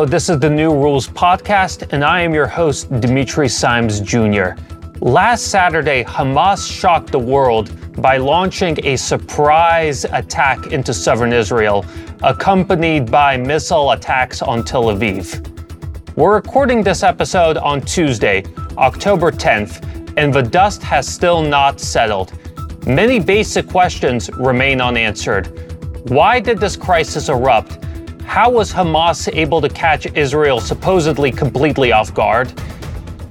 Hello, this is the New Rules Podcast, and I am your host, Dimitri Simes Jr. Last Saturday, Hamas shocked the world by launching a surprise attack into southern Israel, accompanied by missile attacks on Tel Aviv. We're recording this episode on Tuesday, October 10th, and the dust has still not settled. Many basic questions remain unanswered. Why did this crisis erupt? How was Hamas able to catch Israel supposedly completely off guard?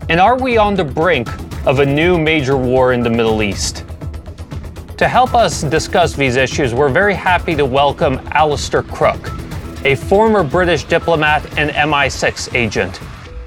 And are we on the brink of a new major war in the Middle East? To help us discuss these issues, we're very happy to welcome Alastair Crooke, a former British diplomat and MI6 agent.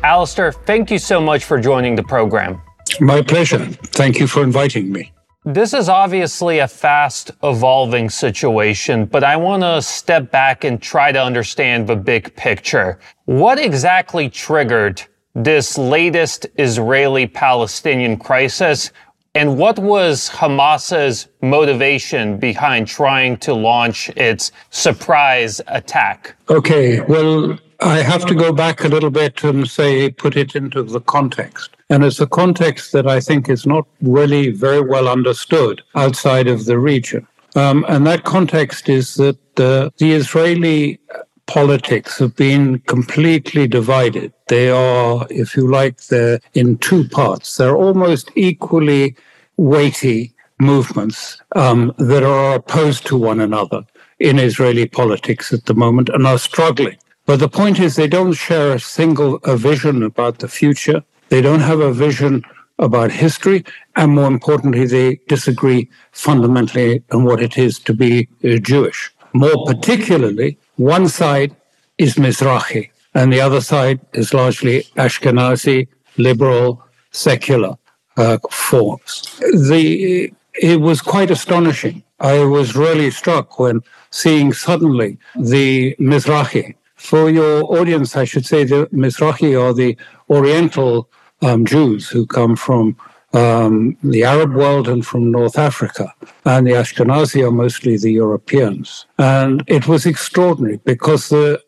Alastair, thank you so much for joining the program. My pleasure. Thank you for inviting me. This is obviously a fast evolving situation, but I want to step back and try to understand the big picture. What exactly triggered this latest Israeli Palestinian crisis? And what was Hamas's motivation behind trying to launch its surprise attack? Okay, well, I have to go back a little bit and say, put it into the context. And it's a context that I think is not really very well understood outside of the region. Um, and that context is that the Israeli politics have been completely divided. They are, if you like, they're in two parts. They're almost equally weighty movements um, that are opposed to one another in Israeli politics at the moment and are struggling. But the point is, they don't share a single a vision about the future. They don't have a vision about history. And more importantly, they disagree fundamentally on what it is to be uh, Jewish. More particularly, one side is Mizrahi, and the other side is largely Ashkenazi, liberal, secular uh, forms. The, it was quite astonishing. I was really struck when seeing suddenly the Mizrahi. For your audience, I should say the Mizrahi are the Oriental um, Jews who come from um, the Arab world and from North Africa. And the Ashkenazi are mostly the Europeans. And it was extraordinary because the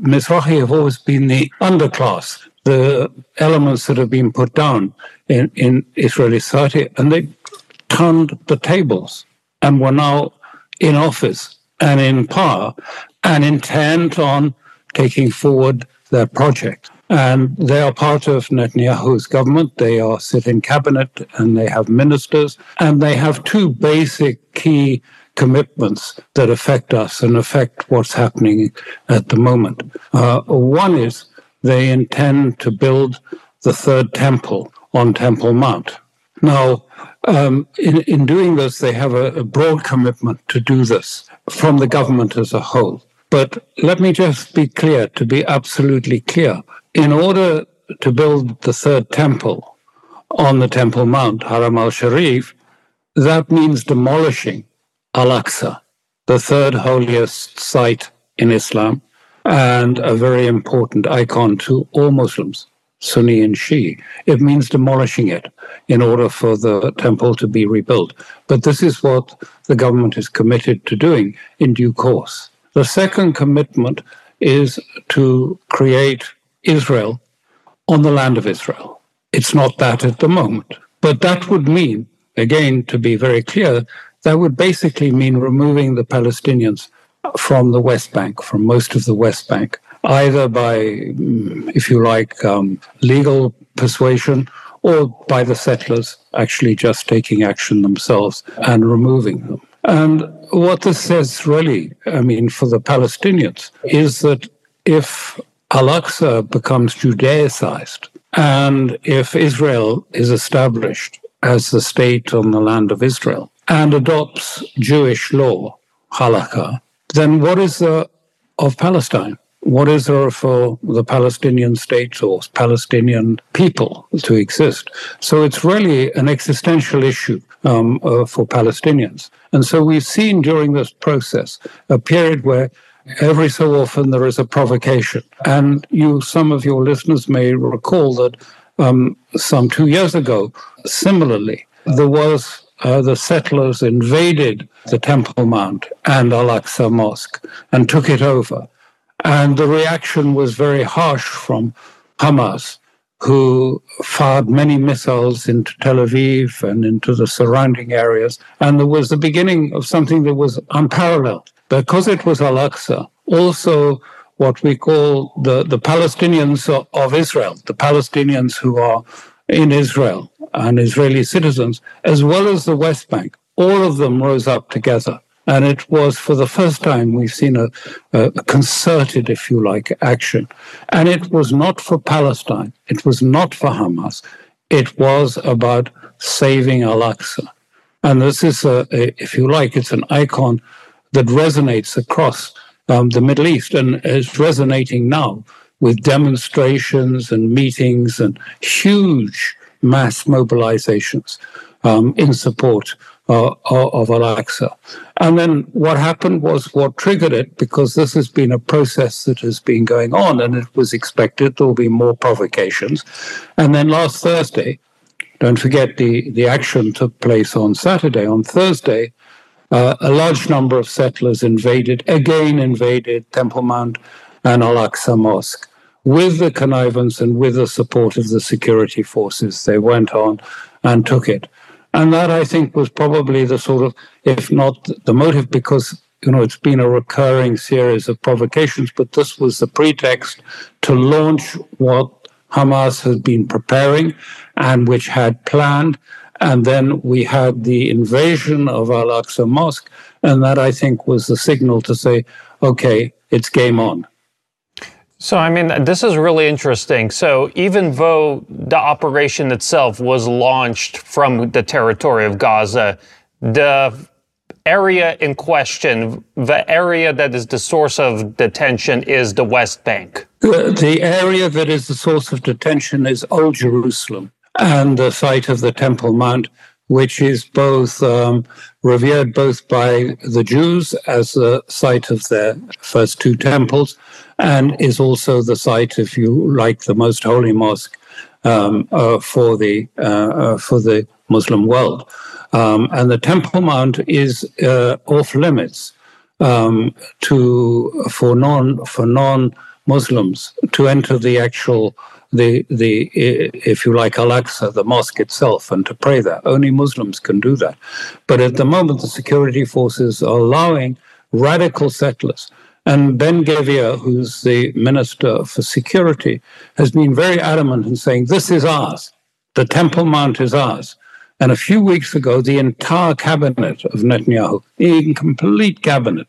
Mizrahi have always been the underclass, the elements that have been put down in, in Israeli society. And they turned the tables and were now in office and in power and intent on taking forward their project. And they are part of Netanyahu's government. They are sit in cabinet and they have ministers. And they have two basic key commitments that affect us and affect what's happening at the moment. Uh, one is they intend to build the third temple on Temple Mount. Now, um, in, in doing this, they have a, a broad commitment to do this from the government as a whole. But let me just be clear, to be absolutely clear in order to build the third temple on the Temple Mount, Haram al Sharif, that means demolishing Al Aqsa, the third holiest site in Islam and a very important icon to all Muslims, Sunni and Shia. It means demolishing it in order for the temple to be rebuilt. But this is what the government is committed to doing in due course. The second commitment is to create Israel on the land of Israel. It's not that at the moment. But that would mean, again, to be very clear, that would basically mean removing the Palestinians from the West Bank, from most of the West Bank, either by, mm, if you like, um, legal persuasion or by the settlers actually just taking action themselves and removing them. And what this says really, I mean, for the Palestinians, is that if Al Aqsa becomes Judaicized, and if Israel is established as the state on the land of Israel and adopts Jewish law, halakha, then what is there of Palestine? What is there for the Palestinian state or Palestinian people to exist? So it's really an existential issue um, uh, for Palestinians. And so we've seen during this process a period where every so often there is a provocation. And you, some of your listeners may recall that um, some two years ago, similarly, there was uh, the settlers invaded the Temple Mount and Al Aqsa Mosque and took it over. And the reaction was very harsh from Hamas, who fired many missiles into Tel Aviv and into the surrounding areas. And there was the beginning of something that was unparalleled. Because it was Al Aqsa, also what we call the, the Palestinians of Israel, the Palestinians who are in Israel and Israeli citizens, as well as the West Bank, all of them rose up together and it was for the first time we've seen a, a, concerted, if you like, action. And it was not for Palestine, it was not for Hamas, it was about saving Al Aqsa. And this is, a, a, if you like, it's an icon that resonates across um, the Middle East and is resonating now with demonstrations and meetings and huge mass mobilizations um, in support uh, of Al-Aqsa. And then what happened was what triggered it, because this has been a process that has been going on and it was expected there will be more provocations. And then last Thursday, don't forget the, the action took place on Saturday. On Thursday, uh, a large number of settlers invaded, again invaded Temple Mount and Al-Aqsa Mosque with the connivance and with the support of the security forces. They went on and took it. And that, I think, was probably the sort of, if not the motive, because you know, it's been a recurring series of provocations, but this was the pretext to launch what Hamas had been preparing and which had planned. And then we had the invasion of Al Aqsa Mosque. And that, I think, was the signal to say, okay, it's game on. So, I mean, this is really interesting. So, even though the operation itself was launched from the territory of Gaza, the area in question, the area that is the source of detention, is the West Bank. The, the area that is the source of detention is Old Jerusalem and the site of the Temple Mount, which is both um, revered both by the Jews as the site of their first two temples, and is also the site, if you like, the most holy mosque um, uh, for the uh, uh, for the Muslim world. Um, and the Temple Mount is uh, off limits um, to for non for non Muslims to enter the actual the the if you like Al-Aqsa, the mosque itself, and to pray there. Only Muslims can do that. But at the moment, the security forces are allowing radical settlers and Ben Gvir, who's the Minister for Security, has been very adamant in saying, This is ours. The Temple Mount is ours. And a few weeks ago, the entire cabinet of Netanyahu, the complete cabinet,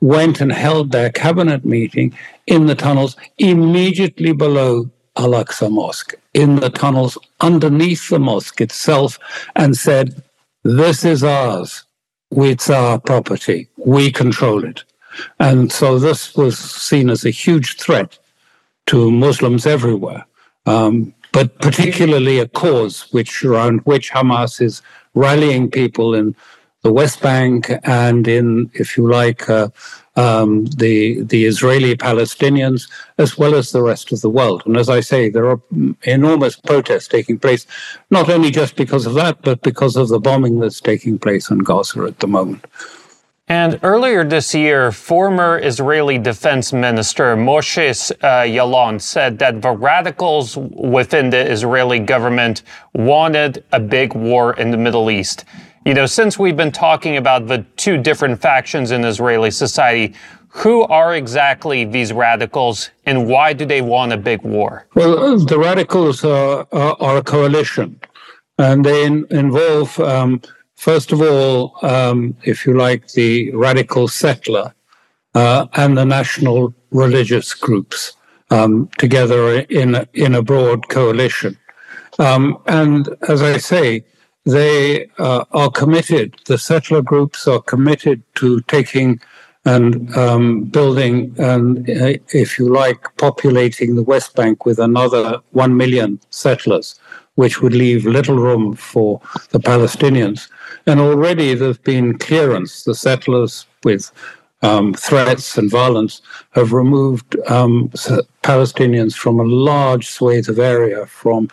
went and held their cabinet meeting in the tunnels immediately below Al Aqsa Mosque, in the tunnels underneath the mosque itself, and said, This is ours. It's our property. We control it. And so this was seen as a huge threat to Muslims everywhere, um, but particularly a cause which around which Hamas is rallying people in the West Bank and in, if you like, uh, um, the the Israeli Palestinians as well as the rest of the world. And as I say, there are enormous protests taking place, not only just because of that, but because of the bombing that's taking place in Gaza at the moment. And earlier this year, former Israeli Defense Minister Moshe uh, Yaalon said that the radicals within the Israeli government wanted a big war in the Middle East. You know, since we've been talking about the two different factions in Israeli society, who are exactly these radicals and why do they want a big war? Well, the radicals are, are, are a coalition and they in, involve um, First of all, um, if you like, the radical settler uh, and the national religious groups um, together in a, in a broad coalition. Um, and as I say, they uh, are committed, the settler groups are committed to taking and um, building and, uh, if you like, populating the West Bank with another 1 million settlers which would leave little room for the Palestinians. And already there's been clearance. The settlers, with um, threats and violence, have removed um, Palestinians from a large swathe of area from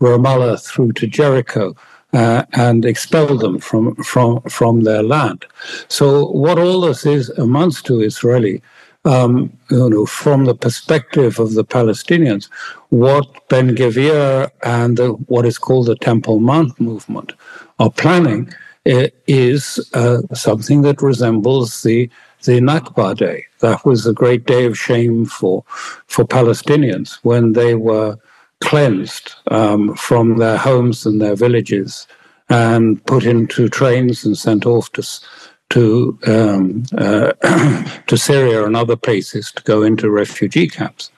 Ramallah through to Jericho. Uh, and expel them from, from, from their land. So, what all this is amounts to is really um, you know, from the perspective of the Palestinians, what Ben Gvir and the, what is called the Temple Mount movement are planning uh, is uh, something that resembles the the Nakba day. That was a great day of shame for for Palestinians when they were cleansed um, from their homes and their villages and put into trains and sent off to to um, uh, to Syria and other places to go into refugee camps.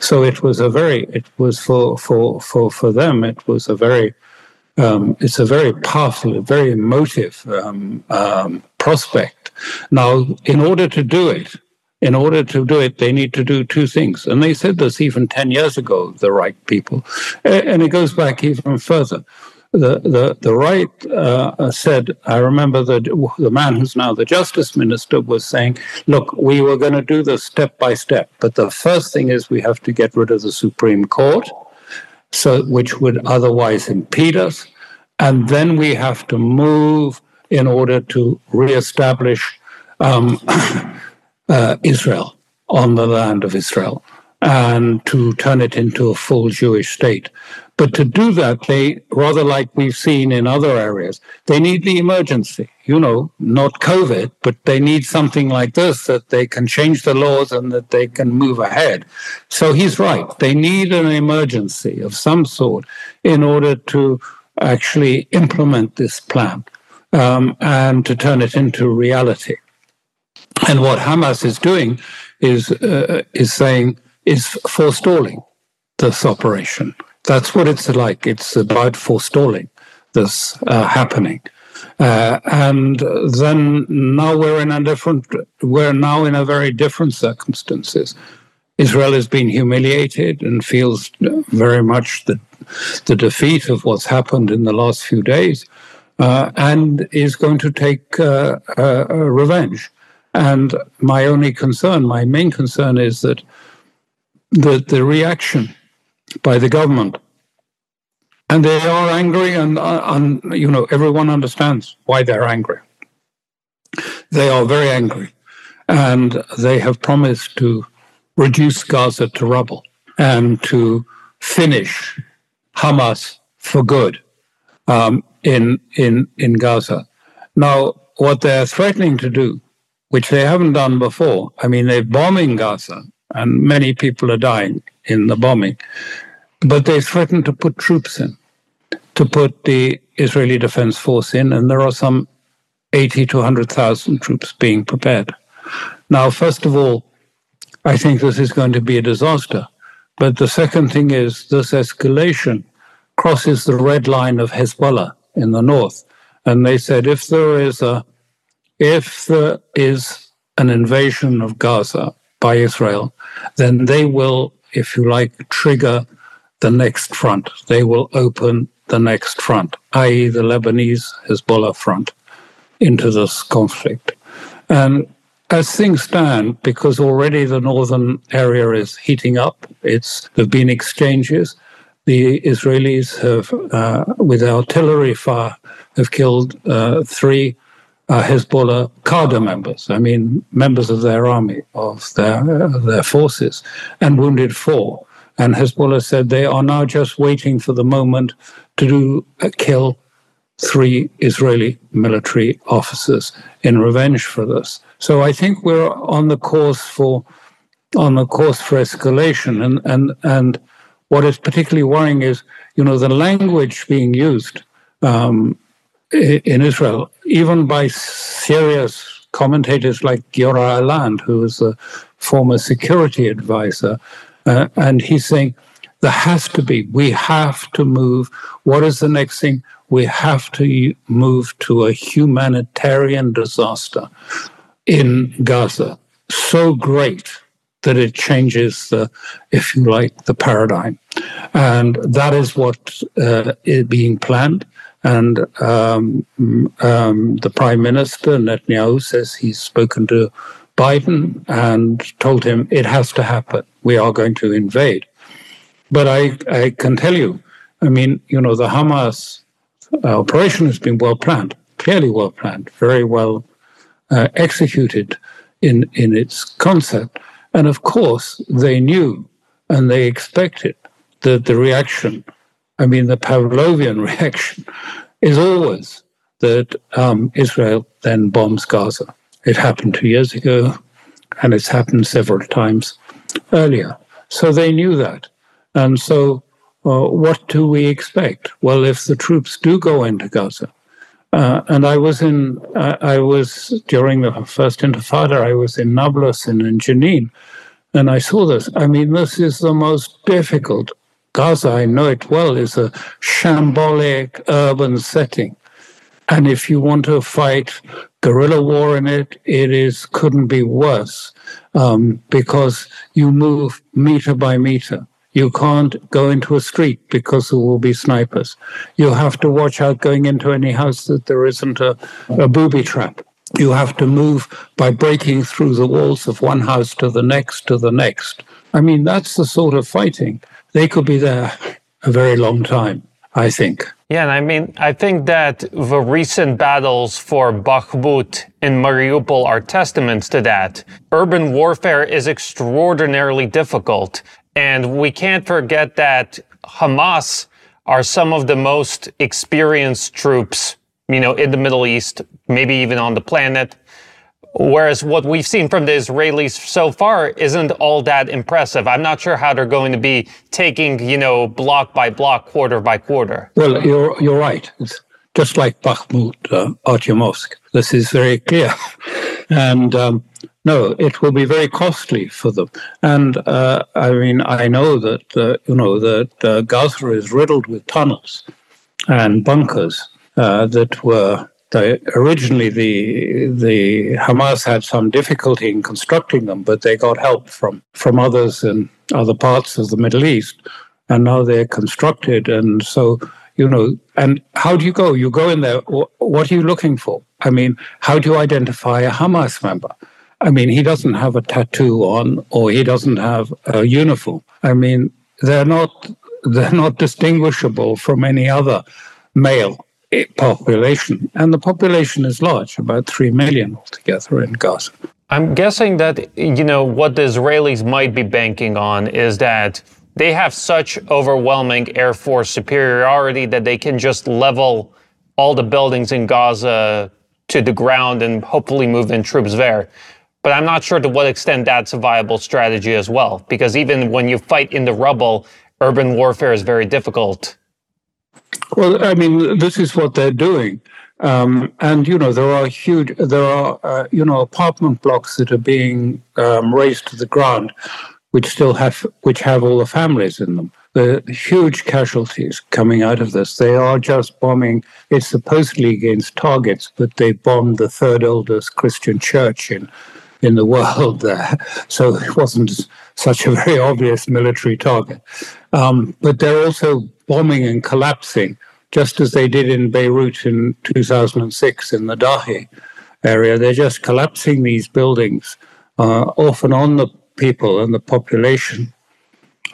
So it was a very it was for for for for them it was a very um, it's a very powerful, very emotive um, um, prospect. Now, in order to do it, in order to do it, they need to do two things. And they said this even 10 years ago, the right people. And it goes back even further. The, the, the right uh, said, I remember that the man who's now the justice minister was saying, look, we were going to do this step by step. But the first thing is we have to get rid of the Supreme Court so which would otherwise impede us. And then we have to move in order to reestablish um, uh, Israel on the land of Israel and to turn it into a full Jewish state. But to do that, they, rather like we've seen in other areas, they need the emergency, you know, not COVID, but they need something like this that they can change the laws and that they can move ahead. So he's right. They need an emergency of some sort in order to actually implement this plan um, and to turn it into reality. And what Hamas is doing is uh, is saying is forestalling this operation. That's what it's like. It's about forestalling this uh, happening. Uh, and then now we're in a different, we're now in a very different circumstances. Israel has been humiliated and feels very much the, the defeat of what's happened in the last few days uh, and is going to take uh, uh, revenge. And my only concern, my main concern is that the, the reaction by the government. And they are angry, and, uh, and you know everyone understands why they're angry. They are very angry, and they have promised to reduce Gaza to rubble and to finish Hamas for good um, in in in Gaza. Now, what they're threatening to do, which they haven't done before, I mean, they're bombing Gaza, and many people are dying in the bombing. But they threatened to put troops in, to put the Israeli Defense Force in, and there are some 80 to 100,000 troops being prepared. Now, first of all, I think this is going to be a disaster. But the second thing is this escalation crosses the red line of Hezbollah in the north. And they said if there is a if there is an invasion of Gaza by Israel, then they will, if you like, trigger the next front. They will open the next front, i.e., the Lebanese Hezbollah front, into this conflict. And as things stand, because already the northern area is heating up, it's there've been exchanges. The Israelis have, uh, with artillery fire, have killed uh, three uh, Hezbollah cadre members, I mean, members of their army, of their, uh, their forces, and wounded four. And Hezbollah said they are now just waiting for the moment to do, uh, kill three Israeli military officers in revenge for this. So I think we're on the course for on the course for escalation. And and and what is particularly worrying is, you know, the language being used um, in Israel, even by serious commentators like Giora Eiland, who is a former security advisor, uh, and he's saying there has to be, we have to move. What is the next thing? We have to move to a humanitarian disaster in Gaza so great that it changes the, if you like, the paradigm. And that is what uh, is being planned. And um, um, the prime minister, Netanyahu, says he's spoken to Biden and told him it has to happen. We are going to invade. But I, I can tell you, I mean, you know, the Hamas uh, operation has been well planned, clearly well planned, very well uh, executed in, in its concept. And of course, they knew and they expected that the reaction, I mean, the Pavlovian reaction, is always that um, Israel then bombs Gaza. It happened two years ago, and it's happened several times earlier. So they knew that. And so, uh, what do we expect? Well, if the troops do go into Gaza, uh, and I was in, uh, I was during the first Intifada, I was in Nablus and in Jenin, and I saw this. I mean, this is the most difficult. Gaza, I know it well, is a shambolic urban setting. And if you want to fight guerrilla war in it, it is couldn't be worse um, because you move meter by meter. You can't go into a street because there will be snipers. You have to watch out going into any house that there isn't a, a booby trap. You have to move by breaking through the walls of one house to the next to the next. I mean, that's the sort of fighting. They could be there a very long time, I think. Yeah, and I mean, I think that the recent battles for Bakhmut and Mariupol are testaments to that. Urban warfare is extraordinarily difficult. And we can't forget that Hamas are some of the most experienced troops, you know, in the Middle East, maybe even on the planet. Whereas what we've seen from the Israelis so far isn't all that impressive. I'm not sure how they're going to be taking, you know, block by block, quarter by quarter. Well, you're you're right. It's just like Bakhmut, uh, Artyomovsk. This is very clear, and um, no, it will be very costly for them. And uh, I mean, I know that uh, you know that uh, Gaza is riddled with tunnels and bunkers uh, that were the, originally the the Hamas had some difficulty in constructing them, but they got help from from others in other parts of the Middle East, and now they're constructed. And so you know, and how do you go? You go in there. What are you looking for? I mean, how do you identify a Hamas member? I mean, he doesn't have a tattoo on, or he doesn't have a uniform. I mean, they're not they're not distinguishable from any other male population, and the population is large, about three million altogether in Gaza. I'm guessing that you know what the Israelis might be banking on is that they have such overwhelming air force superiority that they can just level all the buildings in Gaza to the ground and hopefully move in troops there. But I'm not sure to what extent that's a viable strategy as well, because even when you fight in the rubble, urban warfare is very difficult well, I mean, this is what they're doing. Um, and you know there are huge there are uh, you know apartment blocks that are being um, razed to the ground which still have which have all the families in them. The huge casualties coming out of this. They are just bombing it's supposedly against targets but they bombed the third oldest christian church in in the world there. So it wasn't such a very obvious military target. Um, but they're also bombing and collapsing, just as they did in Beirut in 2006 in the Dahi area. They're just collapsing these buildings, uh, often on the people and the population.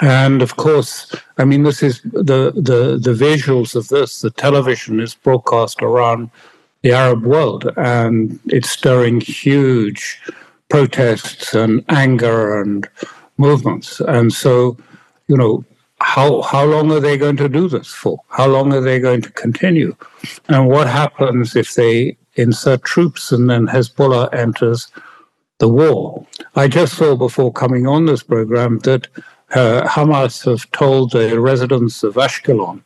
And of course, I mean, this is the, the, the visuals of this. The television is broadcast around the Arab world, and it's stirring huge protests and anger and movements. And so, you know, how how long are they going to do this for? How long are they going to continue? And what happens if they insert troops and then Hezbollah enters the war? I just saw before coming on this program that uh, Hamas have told the residents of Ashkelon,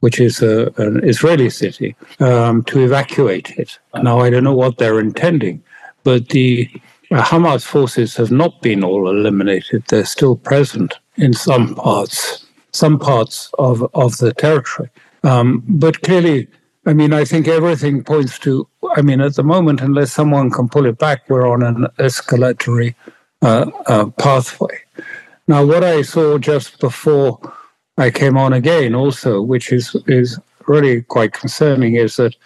which is a, an Israeli city, um, to evacuate it. Now I don't know what they're intending, but the uh, Hamas forces have not been all eliminated. They're still present in some parts some parts of, of the territory. Um, but clearly, I mean, I think everything points to, I mean, at the moment, unless someone can pull it back, we're on an escalatory uh, uh, pathway. Now, what I saw just before I came on again, also, which is, is really quite concerning, is that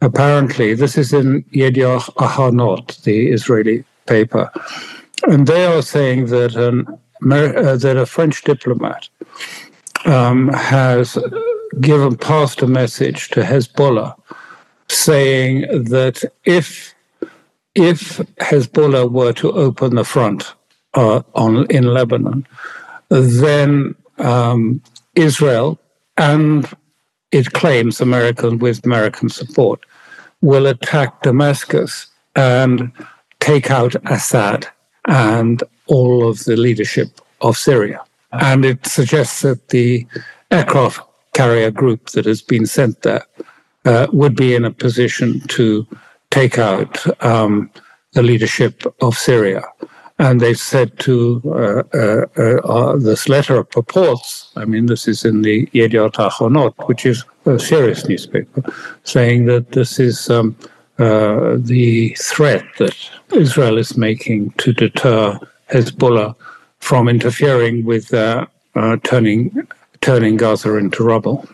apparently this is in Yediot Ahronot, the Israeli paper, and they are saying that an uh, that a French diplomat um, has given passed a message to Hezbollah saying that if if Hezbollah were to open the front uh, on in Lebanon, then um, Israel and it claims American with American support will attack Damascus and take out Assad and all of the leadership of Syria. And it suggests that the aircraft carrier group that has been sent there uh, would be in a position to take out um, the leadership of Syria. And they've said to uh, uh, uh, uh, this letter purports, I mean, this is in the Yediot Ahronot, which is a serious newspaper, saying that this is um, uh, the threat that Israel is making to deter Hezbollah from interfering with uh, uh, turning turning Gaza into rubble.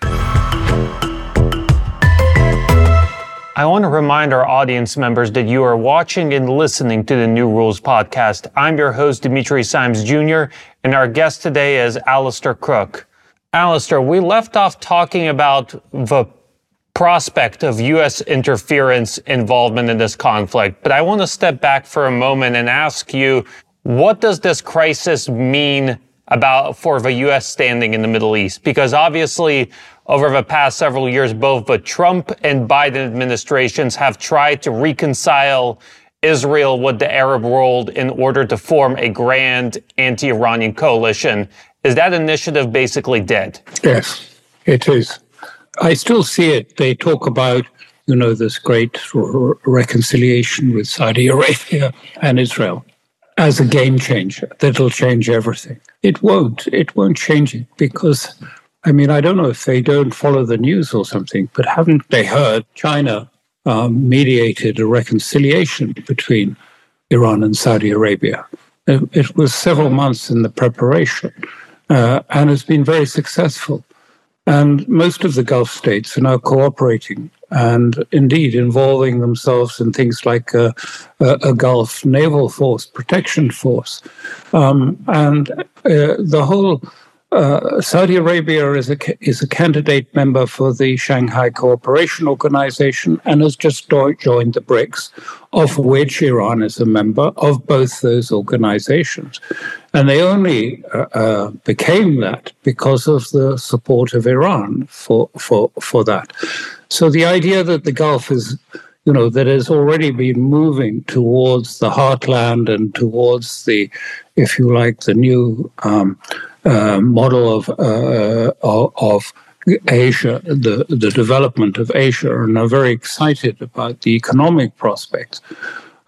I want to remind our audience members that you are watching and listening to the New Rules podcast. I'm your host, Dimitri Simes Jr., and our guest today is Alastair Crooke. Alastair, we left off talking about the prospect of U.S. interference involvement in this conflict, but I want to step back for a moment and ask you, what does this crisis mean about for the U.S. standing in the Middle East? Because obviously, over the past several years, both the Trump and Biden administrations have tried to reconcile Israel with the Arab world in order to form a grand anti Iranian coalition. Is that initiative basically dead? Yes, it is. I still see it. They talk about, you know, this great reconciliation with Saudi Arabia and Israel as a game changer that'll change everything. It won't. It won't change it because I mean, I don't know if they don't follow the news or something, but haven't they heard China um, mediated a reconciliation between Iran and Saudi Arabia? It, was several months in the preparation uh, and has been very successful. And most of the Gulf states are now cooperating and indeed involving themselves in things like a, a, a Gulf naval force, protection force. Um, and uh, the whole uh, Saudi Arabia is a is a candidate member for the Shanghai Cooperation Organization and has just joined the BRICS, of which Iran is a member of both those organizations, and they only uh, uh, became that because of the support of Iran for for for that. So the idea that the Gulf is you know, that has already been moving towards the heartland and towards the, if you like, the new um, uh, model of uh, of Asia, the the development of Asia, and are very excited about the economic prospects,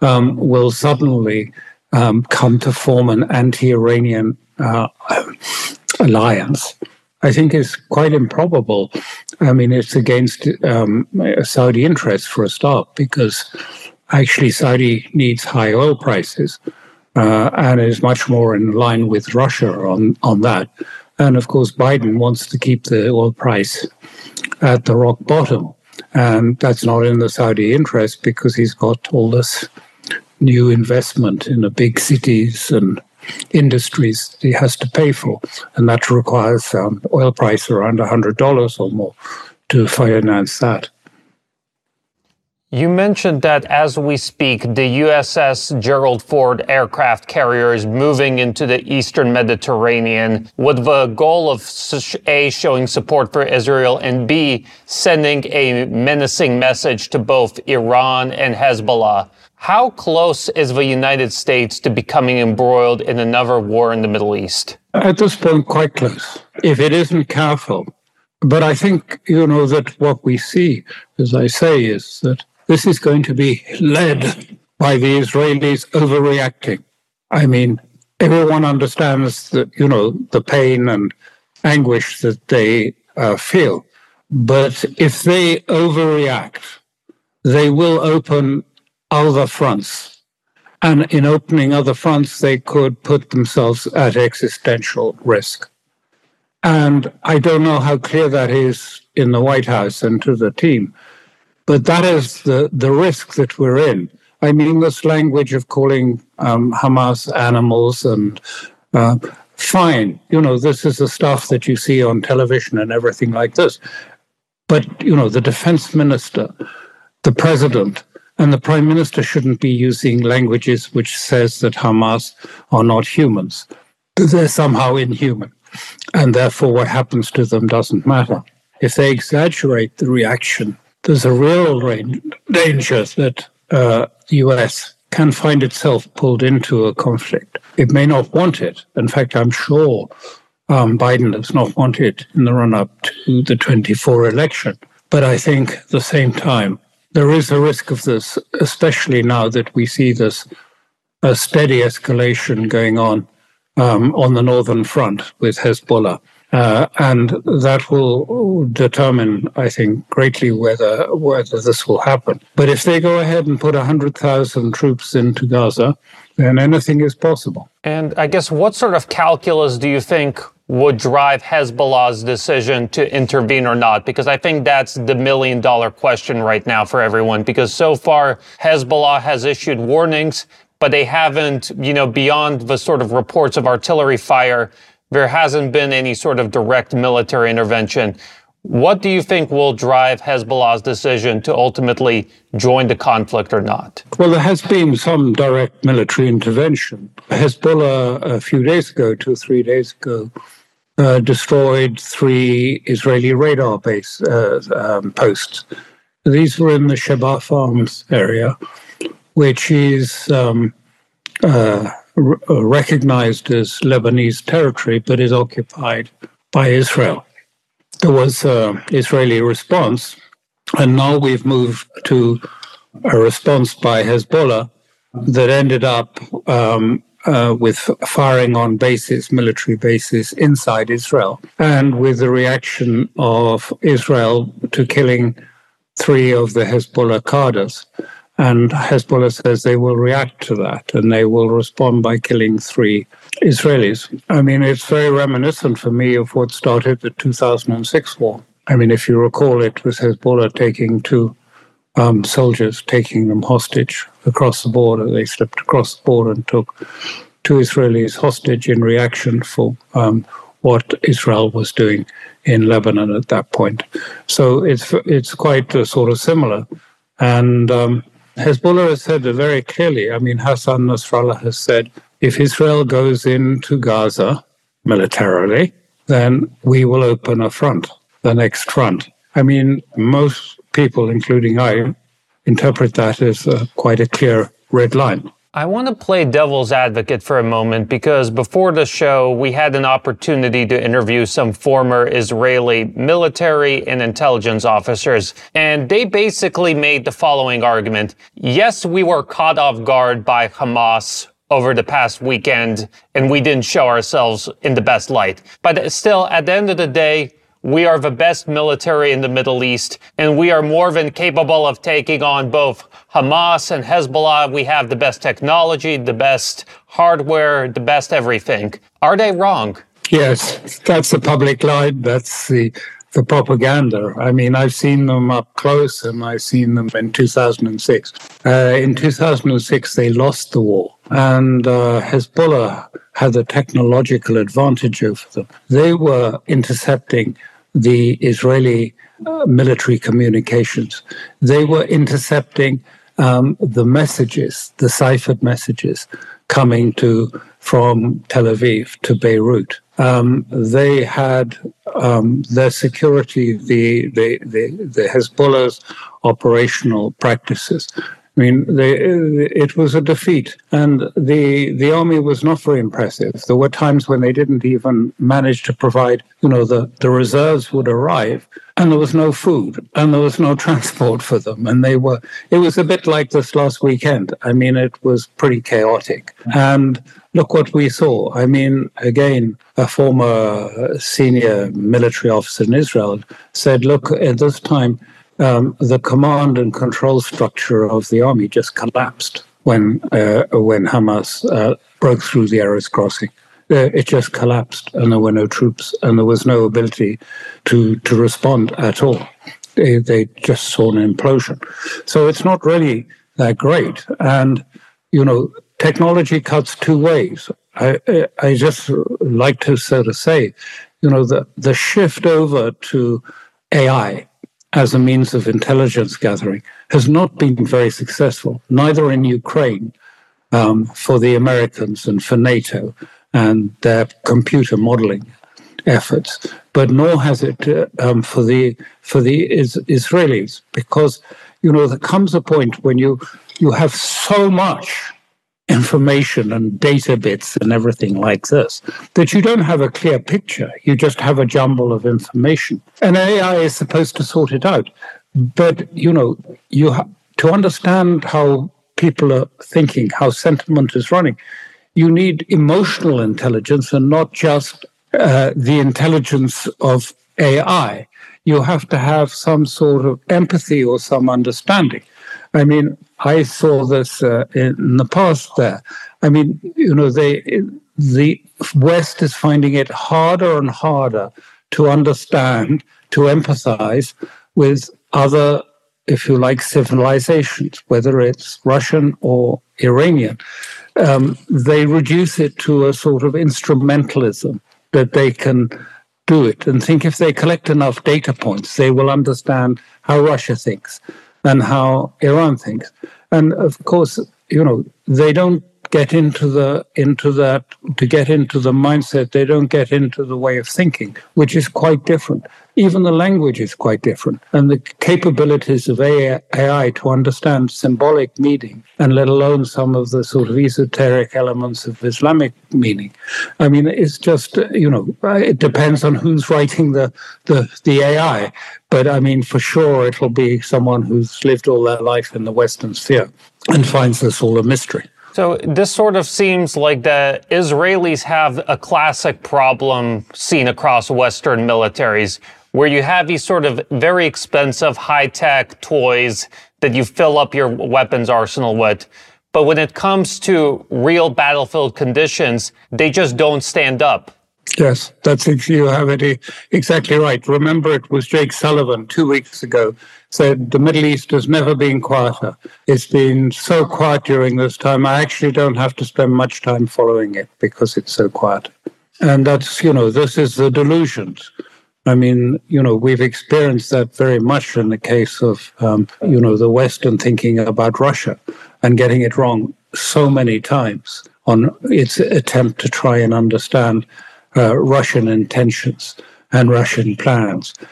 um, will suddenly um, come to form an anti-Iranian uh, alliance. I think is quite improbable. I mean, it's against um, Saudi interests for a start, because actually Saudi needs high oil prices uh, and is much more in line with Russia on, on that. And of course, Biden wants to keep the oil price at the rock bottom. And that's not in the Saudi interest because he's got all this new investment in the big cities and industries he has to pay for. And that requires um, oil price around $100 or more to finance that. You mentioned that as we speak, the USS Gerald Ford aircraft carrier is moving into the eastern Mediterranean with the goal of A, showing support for Israel, and B, sending a menacing message to both Iran and Hezbollah. How close is the United States to becoming embroiled in another war in the Middle East? At this point, quite close. If it isn't careful. But I think, you know, that what we see, as I say, is that this is going to be led by the Israelis overreacting. I mean, everyone understands that, you know, the pain and anguish that they uh, feel. But if they overreact, they will open other fronts. And in opening other fronts, they could put themselves at existential risk. And I don't know how clear that is in the White House and to the team. But that is the, the risk that we're in. I mean, this language of calling um, Hamas animals and uh, fine, you know, this is the stuff that you see on television and everything like this. But, you know, the defense minister, the president, And the prime minister shouldn't be using languages which says that Hamas are not humans. They're somehow inhuman. And therefore, what happens to them doesn't matter. If they exaggerate the reaction, there's a real danger that uh, the US can find itself pulled into a conflict. It may not want it. In fact, I'm sure um, Biden does not want it in the run up to the 24 election. But I think at the same time, there is a risk of this, especially now that we see this a steady escalation going on um, on the northern front with Hezbollah. Uh, and that will determine, I think, greatly whether whether this will happen. But if they go ahead and put 100,000 troops into Gaza, then anything is possible. And I guess what sort of calculus do you think would drive Hezbollah's decision to intervene or not? Because I think that's the million dollar question right now for everyone. Because so far, Hezbollah has issued warnings, but they haven't, you know, beyond the sort of reports of artillery fire, there hasn't been any sort of direct military intervention. What do you think will drive Hezbollah's decision to ultimately join the conflict or not? Well, there has been some direct military intervention. Hezbollah, a few days ago, two or three days ago, uh, destroyed three Israeli radar base uh, um, posts. These were in the Shebaa Farms area, which is um, uh, r- recognized as Lebanese territory, but is occupied by Israel. There was an Israeli response, and now we've moved to a response by Hezbollah that ended up um, uh, with firing on bases, military bases inside Israel, and with the reaction of Israel to killing three of the Hezbollah cadres. And Hezbollah says they will react to that and they will respond by killing three Israelis. I mean, it's very reminiscent for me of what started the 2006 war. I mean, if you recall, it was Hezbollah taking two um, soldiers, taking them hostage across the border. They slipped across the border and took two Israelis hostage in reaction for um, what Israel was doing in Lebanon at that point. So it's it's quite uh, sort of similar, and um, Hezbollah has said very clearly. I mean, Hassan Nasrallah has said if Israel goes into Gaza militarily, then we will open a front, the next front. I mean, most people, including I, interpret that as uh, quite a clear red line. I want to play devil's advocate for a moment because before the show, we had an opportunity to interview some former Israeli military and intelligence officers, and they basically made the following argument. Yes, we were caught off guard by Hamas over the past weekend, and we didn't show ourselves in the best light. But still, at the end of the day, we are the best military in the Middle East, and we are more than capable of taking on both Hamas and Hezbollah. We have the best technology, the best hardware, the best everything. Are they wrong? Yes, that's the public line. That's the the propaganda. I mean, I've seen them up close, and I've seen them in 2006. Uh, in 2006, they lost the war, and uh, Hezbollah had a technological advantage over them. They were intercepting the Israeli uh, military communications. They were intercepting um, the messages, the ciphered messages coming to from Tel Aviv to Beirut. Um, they had um, their security, the, the, the, the Hezbollah's operational practices I mean, they, uh, it was a defeat, and the the army was not very impressive. There were times when they didn't even manage to provide, you know, the the reserves would arrive, and there was no food, and there was no transport for them, and they were. It was a bit like this last weekend. I mean, it was pretty chaotic, and look what we saw. I mean, again, a former senior military officer in Israel said, "Look, at this time." Um, the command and control structure of the army just collapsed when uh, when Hamas uh, broke through the Erez crossing. Uh, it just collapsed, and there were no troops, and there was no ability to to respond at all. They, they just saw an implosion. So it's not really that great. And you know, technology cuts two ways. I I just like to sort of say, you know, the the shift over to AI as a means of intelligence gathering has not been very successful, neither in Ukraine um, for the Americans and for NATO and their computer modeling efforts, but nor has it uh, um, for the for the is, Israelis because you know there comes a point when you you have so much information and data bits and everything like this that you don't have a clear picture. You just have a jumble of information. And AI is supposed to sort it out. But, you know, you ha- to understand how people are thinking, how sentiment is running, you need emotional intelligence and not just uh, the intelligence of AI. You have to have some sort of empathy or some understanding. I mean, I saw this uh, in the past there. I mean, you know, they, the West is finding it harder and harder to understand, to empathize with other, if you like, civilizations, whether it's Russian or Iranian. Um, they reduce it to a sort of instrumentalism that they can do it and think if they collect enough data points, they will understand how Russia thinks and how Iran thinks. And of course, you know, they don't get into the into that to get into the mindset they don't get into the way of thinking which is quite different even the language is quite different. And the capabilities of ai to understand symbolic meaning and let alone some of the sort of esoteric elements of islamic meaning. I mean it's just you know it depends on who's writing the the, the ai but i mean for sure it'll be someone who's lived all their life in the western sphere and finds this all a mystery. So this sort of seems like the Israelis have a classic problem seen across Western militaries, where you have these sort of very expensive high-tech toys that you fill up your weapons arsenal with. But when it comes to real battlefield conditions, they just don't stand up. Yes, that's if you have it exactly right. Remember, it was Jake Sullivan two weeks ago said the Middle East has never been quieter. It's been so quiet during this time. I actually don't have to spend much time following it because it's so quiet. And that's you know this is the delusions. I mean, you know, we've experienced that very much in the case of, um, you know, the Western thinking about Russia and getting it wrong so many times on its attempt to try and understand uh, Russian intentions and Russian plans.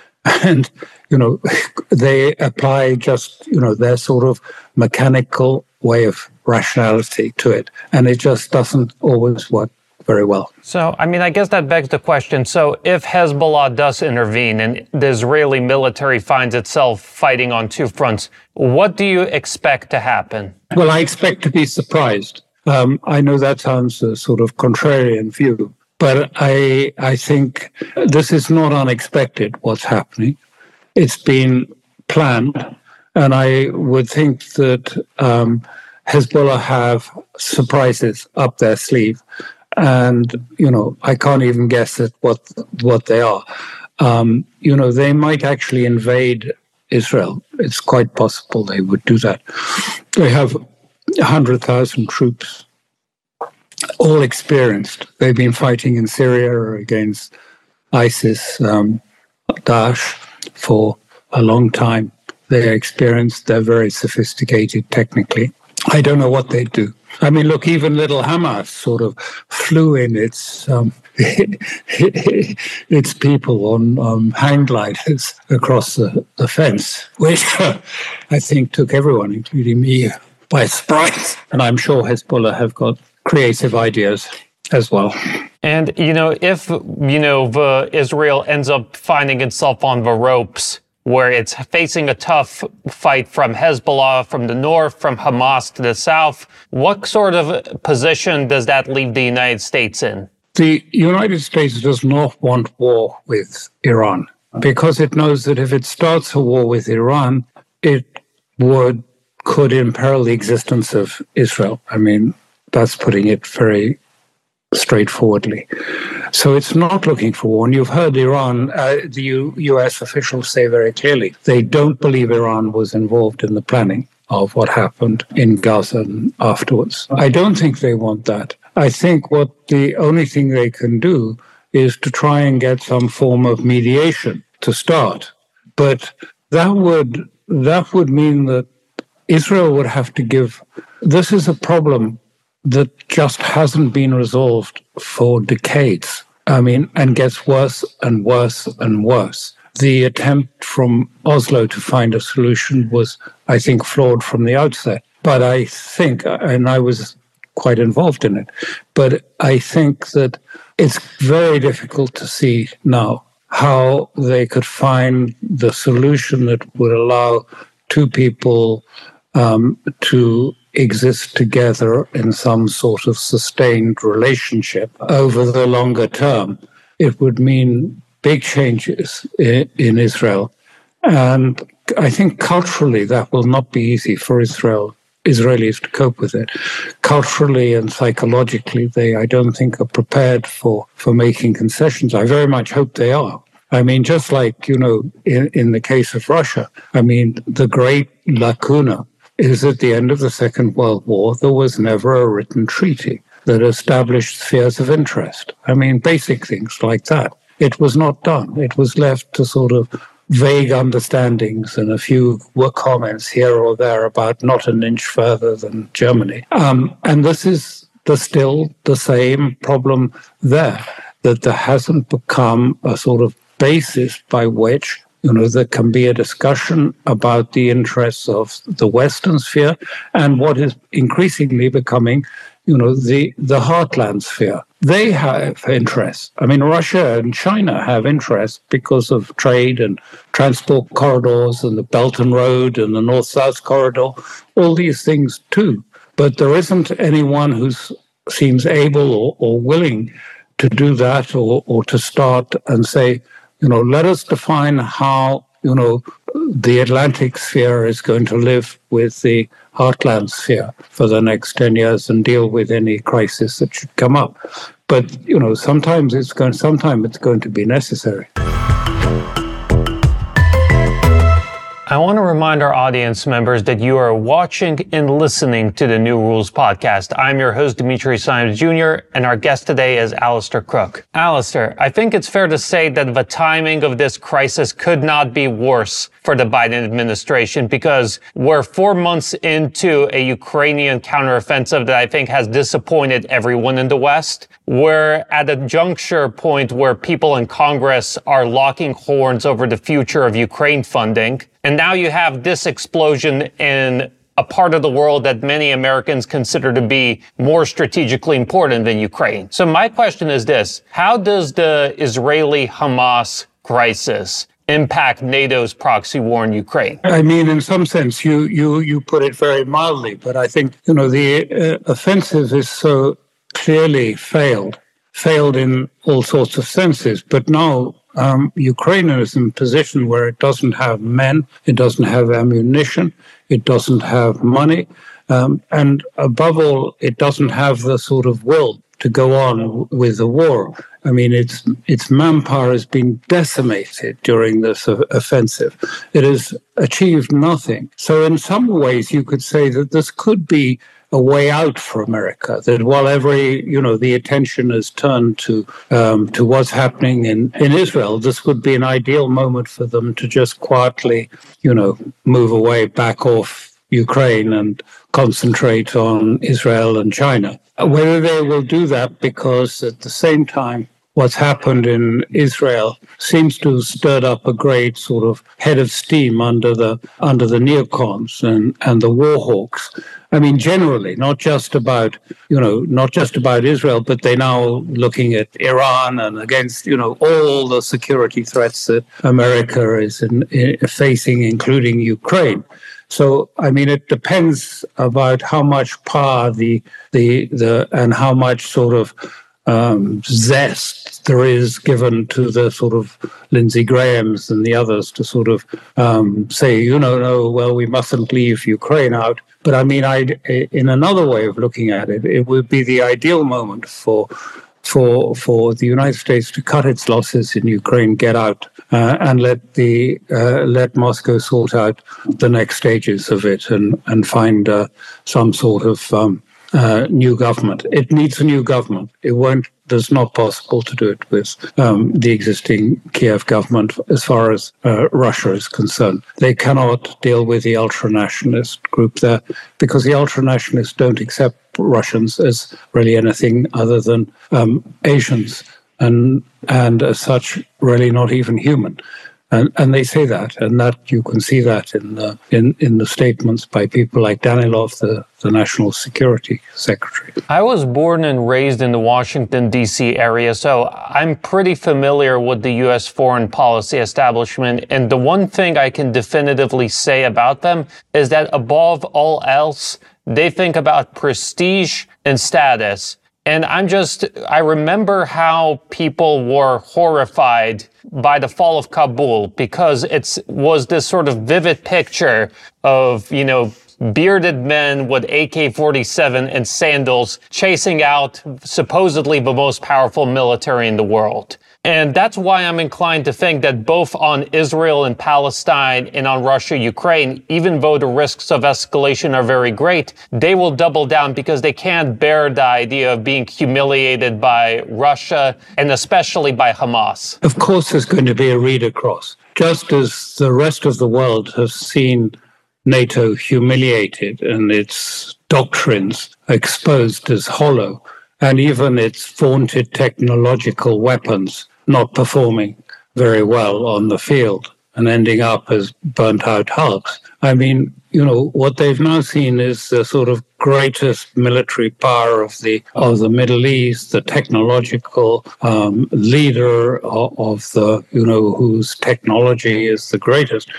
And, you know, they apply just, you know, their sort of mechanical way of rationality to it. And it just doesn't always work very well. So, I mean, I guess that begs the question. So, if Hezbollah does intervene and the Israeli military finds itself fighting on two fronts, what do you expect to happen? Well, I expect to be surprised. Um, I know that sounds a sort of contrarian view, but I, I think this is not unexpected, what's happening. It's been planned. And I would think that um, Hezbollah have surprises up their sleeve. And, you know, I can't even guess at what, what they are. Um, you know, they might actually invade Israel. It's quite possible they would do that. They have 100,000 troops all experienced. They've been fighting in Syria against ISIS, um, Daesh for a long time. They're experienced, they're very sophisticated technically. I don't know what they do. I mean, look, even little Hamas sort of flew in its um, its people on um, hang gliders across the, the fence, which I think took everyone, including me, by surprise. And I'm sure Hezbollah have got creative ideas as well. And you know, if you know the Israel ends up finding itself on the ropes where it's facing a tough fight from Hezbollah from the north, from Hamas to the south, what sort of position does that leave the United States in? The United States does not want war with Iran because it knows that if it starts a war with Iran, it would could imperil the existence of Israel. I mean, that's putting it very straightforwardly. So it's not looking for war. And you've heard Iran, uh, the U- US officials say very clearly they don't believe Iran was involved in the planning of what happened in Gaza and afterwards. I don't think they want that. I think what the only thing they can do is to try and get some form of mediation to start. But that would that would mean that Israel would have to give. This is a problem that just hasn't been resolved for decades. I mean, and gets worse and worse and worse. The attempt from Oslo to find a solution was, I think, flawed from the outset. But I think, and I was quite involved in it, but I think that it's very difficult to see now how they could find the solution that would allow two people um, to exist together in some sort of sustained relationship over the longer term. It would mean big changes in, Israel. And I think culturally that will not be easy for Israel Israelis to cope with it. Culturally and psychologically, they I don't think are prepared for for making concessions. I very much hope they are. I mean, just like you know, in, in the case of Russia, I mean, the great lacuna is at the end of the Second World War, there was never a written treaty that established spheres of interest. I mean, basic things like that. It was not done. It was left to sort of vague understandings and a few were comments here or there about not an inch further than Germany. Um, and this is the, still the same problem there, that there hasn't become a sort of basis by which you know, there can be a discussion about the interests of the Western sphere and what is increasingly becoming, you know, the, the heartland sphere. They have interests. I mean, Russia and China have interests because of trade and transport corridors and the Belt and Road and the North South corridor, all these things too. But there isn't anyone who seems able or, or willing to do that or, or to start and say, you know, let us define how, you know, the Atlantic sphere is going to live with the heartland sphere for the next 10 years and deal with any crisis that should come up. But, you know, sometimes it's going, sometimes it's going to be necessary. I want to remind our audience members that you are watching and listening to the New Rules podcast. I'm your host, Dimitri Simes Jr., and our guest today is Alastair Crooke. Alastair, I think it's fair to say that the timing of this crisis could not be worse for the Biden administration because we're four months into a Ukrainian counteroffensive that I think has disappointed everyone in the West. We're at a juncture point where people in Congress are locking horns over the future of Ukraine funding. And now you have this explosion in a part of the world that many Americans consider to be more strategically important than Ukraine. So my question is this. How does the Israeli Hamas crisis impact NATO's proxy war in Ukraine? I mean, in some sense, you you you put it very mildly, but I think you know the uh, offensive is so clearly failed, failed in all sorts of senses. But now um, Ukraine is in a position where it doesn't have men, it doesn't have ammunition, it doesn't have money, um, and above all, it doesn't have the sort of will to go on with the war. I mean, its its manpower has been decimated during this offensive. It has achieved nothing. So, in some ways, you could say that this could be a way out for America. That while every, you know, the attention is turned to um, to what's happening in, in Israel, this would be an ideal moment for them to just quietly, you know, move away, back off Ukraine and concentrate on Israel and China. Whether they will do that because at the same time what's happened in Israel seems to have stirred up a great sort of head of steam under the under the neocons and, and the war hawks. I mean, generally, not just about you know, not just about Israel, but they're now looking at Iran and against you know all the security threats that America is in, in facing, including Ukraine. So, I mean, it depends about how much power the the the and how much sort of um, zest there is given to the sort of Lindsey Grahams and the others to sort of um, say, you know, no, well, we mustn't leave Ukraine out. But I mean, I, in another way of looking at it, it would be the ideal moment for for for the United States to cut its losses in Ukraine, get out, uh, and let the uh, let Moscow sort out the next stages of it, and and find uh, some sort of um, uh, new government. It needs a new government. It won't. It's not possible to do it with um, the existing Kiev government as far as uh, Russia is concerned. They cannot deal with the ultra nationalist group there because the ultra nationalists don't accept Russians as really anything other than um, Asians and and as such really not even human. And, and they say that, and that you can see that in the in, in the statements by people like Danilov, the, the National Security Secretary. I was born and raised in the Washington D.C. area, so I'm pretty familiar with the U.S. foreign policy establishment. And the one thing I can definitively say about them is that above all else, they think about prestige and status and I'm just, I remember how people were horrified by the fall of Kabul because it was this sort of vivid picture of, you know, bearded men with AK-47 and sandals chasing out supposedly the most powerful military in the world. And that's why I'm inclined to think that both on Israel and Palestine and on Russia, Ukraine, even though the risks of escalation are very great, they will double down because they can't bear the idea of being humiliated by Russia and especially by Hamas. Of course, there's going to be a read across. Just as the rest of the world has seen NATO humiliated and its doctrines exposed as hollow, and even its vaunted technological weapons not performing very well on the field and ending up as burnt out hulks. I mean, you know, what they've now seen is the sort of greatest military power of the of the Middle East, the technological um, leader of, of the, you know, whose technology is the greatest,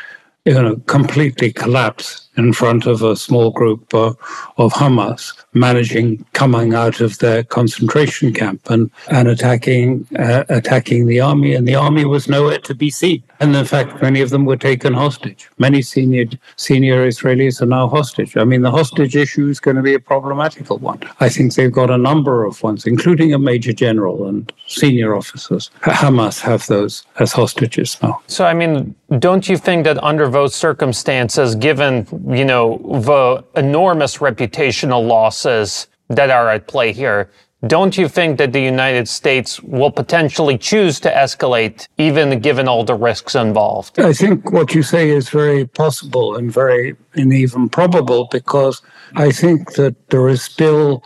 you know, completely collapse in front of a small group uh, of Hamas managing coming out of their concentration camp and, and attacking uh, attacking the army and the army was nowhere to be seen. And in fact many of them were taken hostage. Many senior senior Israelis are now hostage. I mean the hostage issue is going to be a problematical one. I think they've got a number of ones including a major general and senior officers. Hamas have those as hostages now. So I mean don't you think that under those circumstances given you know, the enormous reputational losses that are at play here, don't you think that the United States will potentially choose to escalate, even given all the risks involved? I think what you say is very possible and very and even probable because I think that there is still,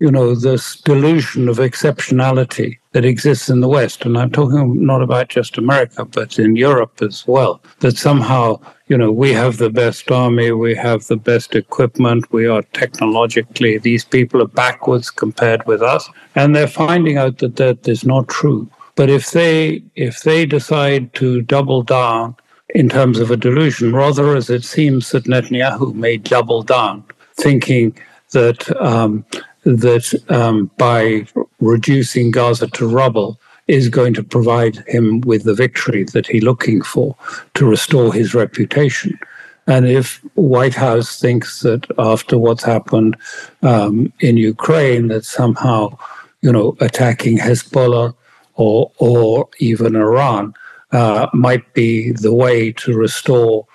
you know, this delusion of exceptionality that exists in the West. And I'm talking not about just America, but in Europe as well, that somehow you know, we have the best army, we have the best equipment, we are technologically, these people are backwards compared with us. And they're finding out that that is not true. But if they if they decide to double down in terms of a delusion, rather as it seems that Netanyahu may double down, thinking that um, that um, by reducing Gaza to rubble, is going to provide him with the victory that he's looking for to restore his reputation. And if White House thinks that after what's happened um, in Ukraine, that somehow, you know, attacking Hezbollah or or even Iran uh, might be the way to restore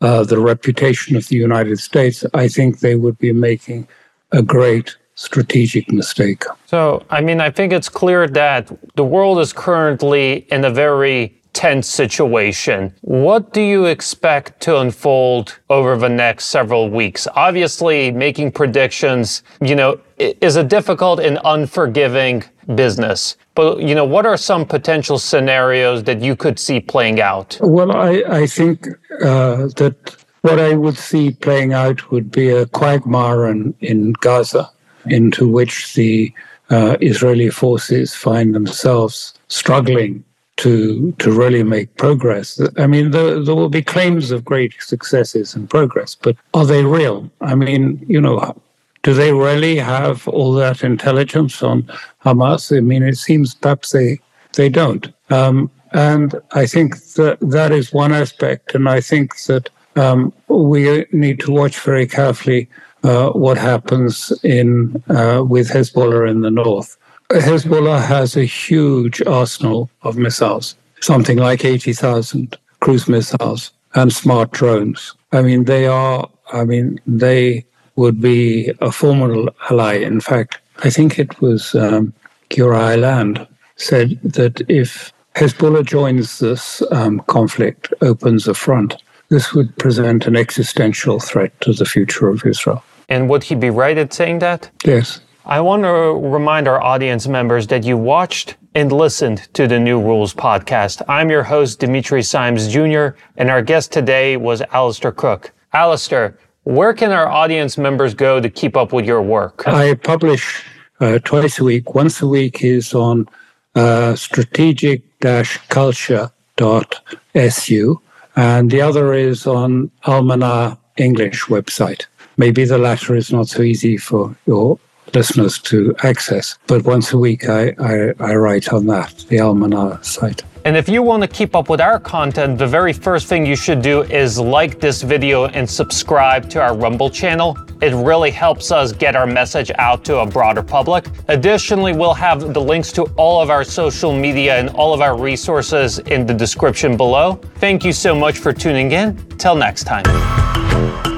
uh, the reputation of the United States, I think they would be making a great strategic mistake. So, I mean, I think it's clear that the world is currently in a very tense situation. What do you expect to unfold over the next several weeks? Obviously, making predictions, you know, is a difficult and unforgiving business. But, you know, what are some potential scenarios that you could see playing out? Well, I, I think uh, that what I would see playing out would be a quagmire in, in Gaza into which the uh, Israeli forces find themselves struggling to to really make progress. I mean, there, there will be claims of great successes and progress, but are they real? I mean, you know, do they really have all that intelligence on Hamas? I mean, it seems perhaps they they don't. Um, and I think that that is one aspect, and I think that um, we need to watch very carefully uh, what happens in uh, with Hezbollah in the north. Hezbollah has a huge arsenal of missiles, something like 80,000 cruise missiles and smart drones. I mean, they are, I mean, they would be a formidable ally. In fact, I think it was um, Eiland said that if Hezbollah joins this um, conflict, opens a front, this would present an existential threat to the future of Israel. And would he be right at saying that? Yes. I want to remind our audience members that you watched and listened to the New Rules podcast. I'm your host, Dimitri Simes Jr., and our guest today was Alastair Crooke. Alastair, where can our audience members go to keep up with your work? I publish uh, twice a week. Once a week is on uh, strategic-culture.su, and the other is on Almanar English website. Maybe the latter is not so easy for your listeners to access. But once a week, I, I, I write on that, the Almanar site. And if you want to keep up with our content, the very first thing you should do is like this video and subscribe to our Rumble channel. It really helps us get our message out to a broader public. Additionally, we'll have the links to all of our social media and all of our resources in the description below. Thank you so much for tuning in. Till next time.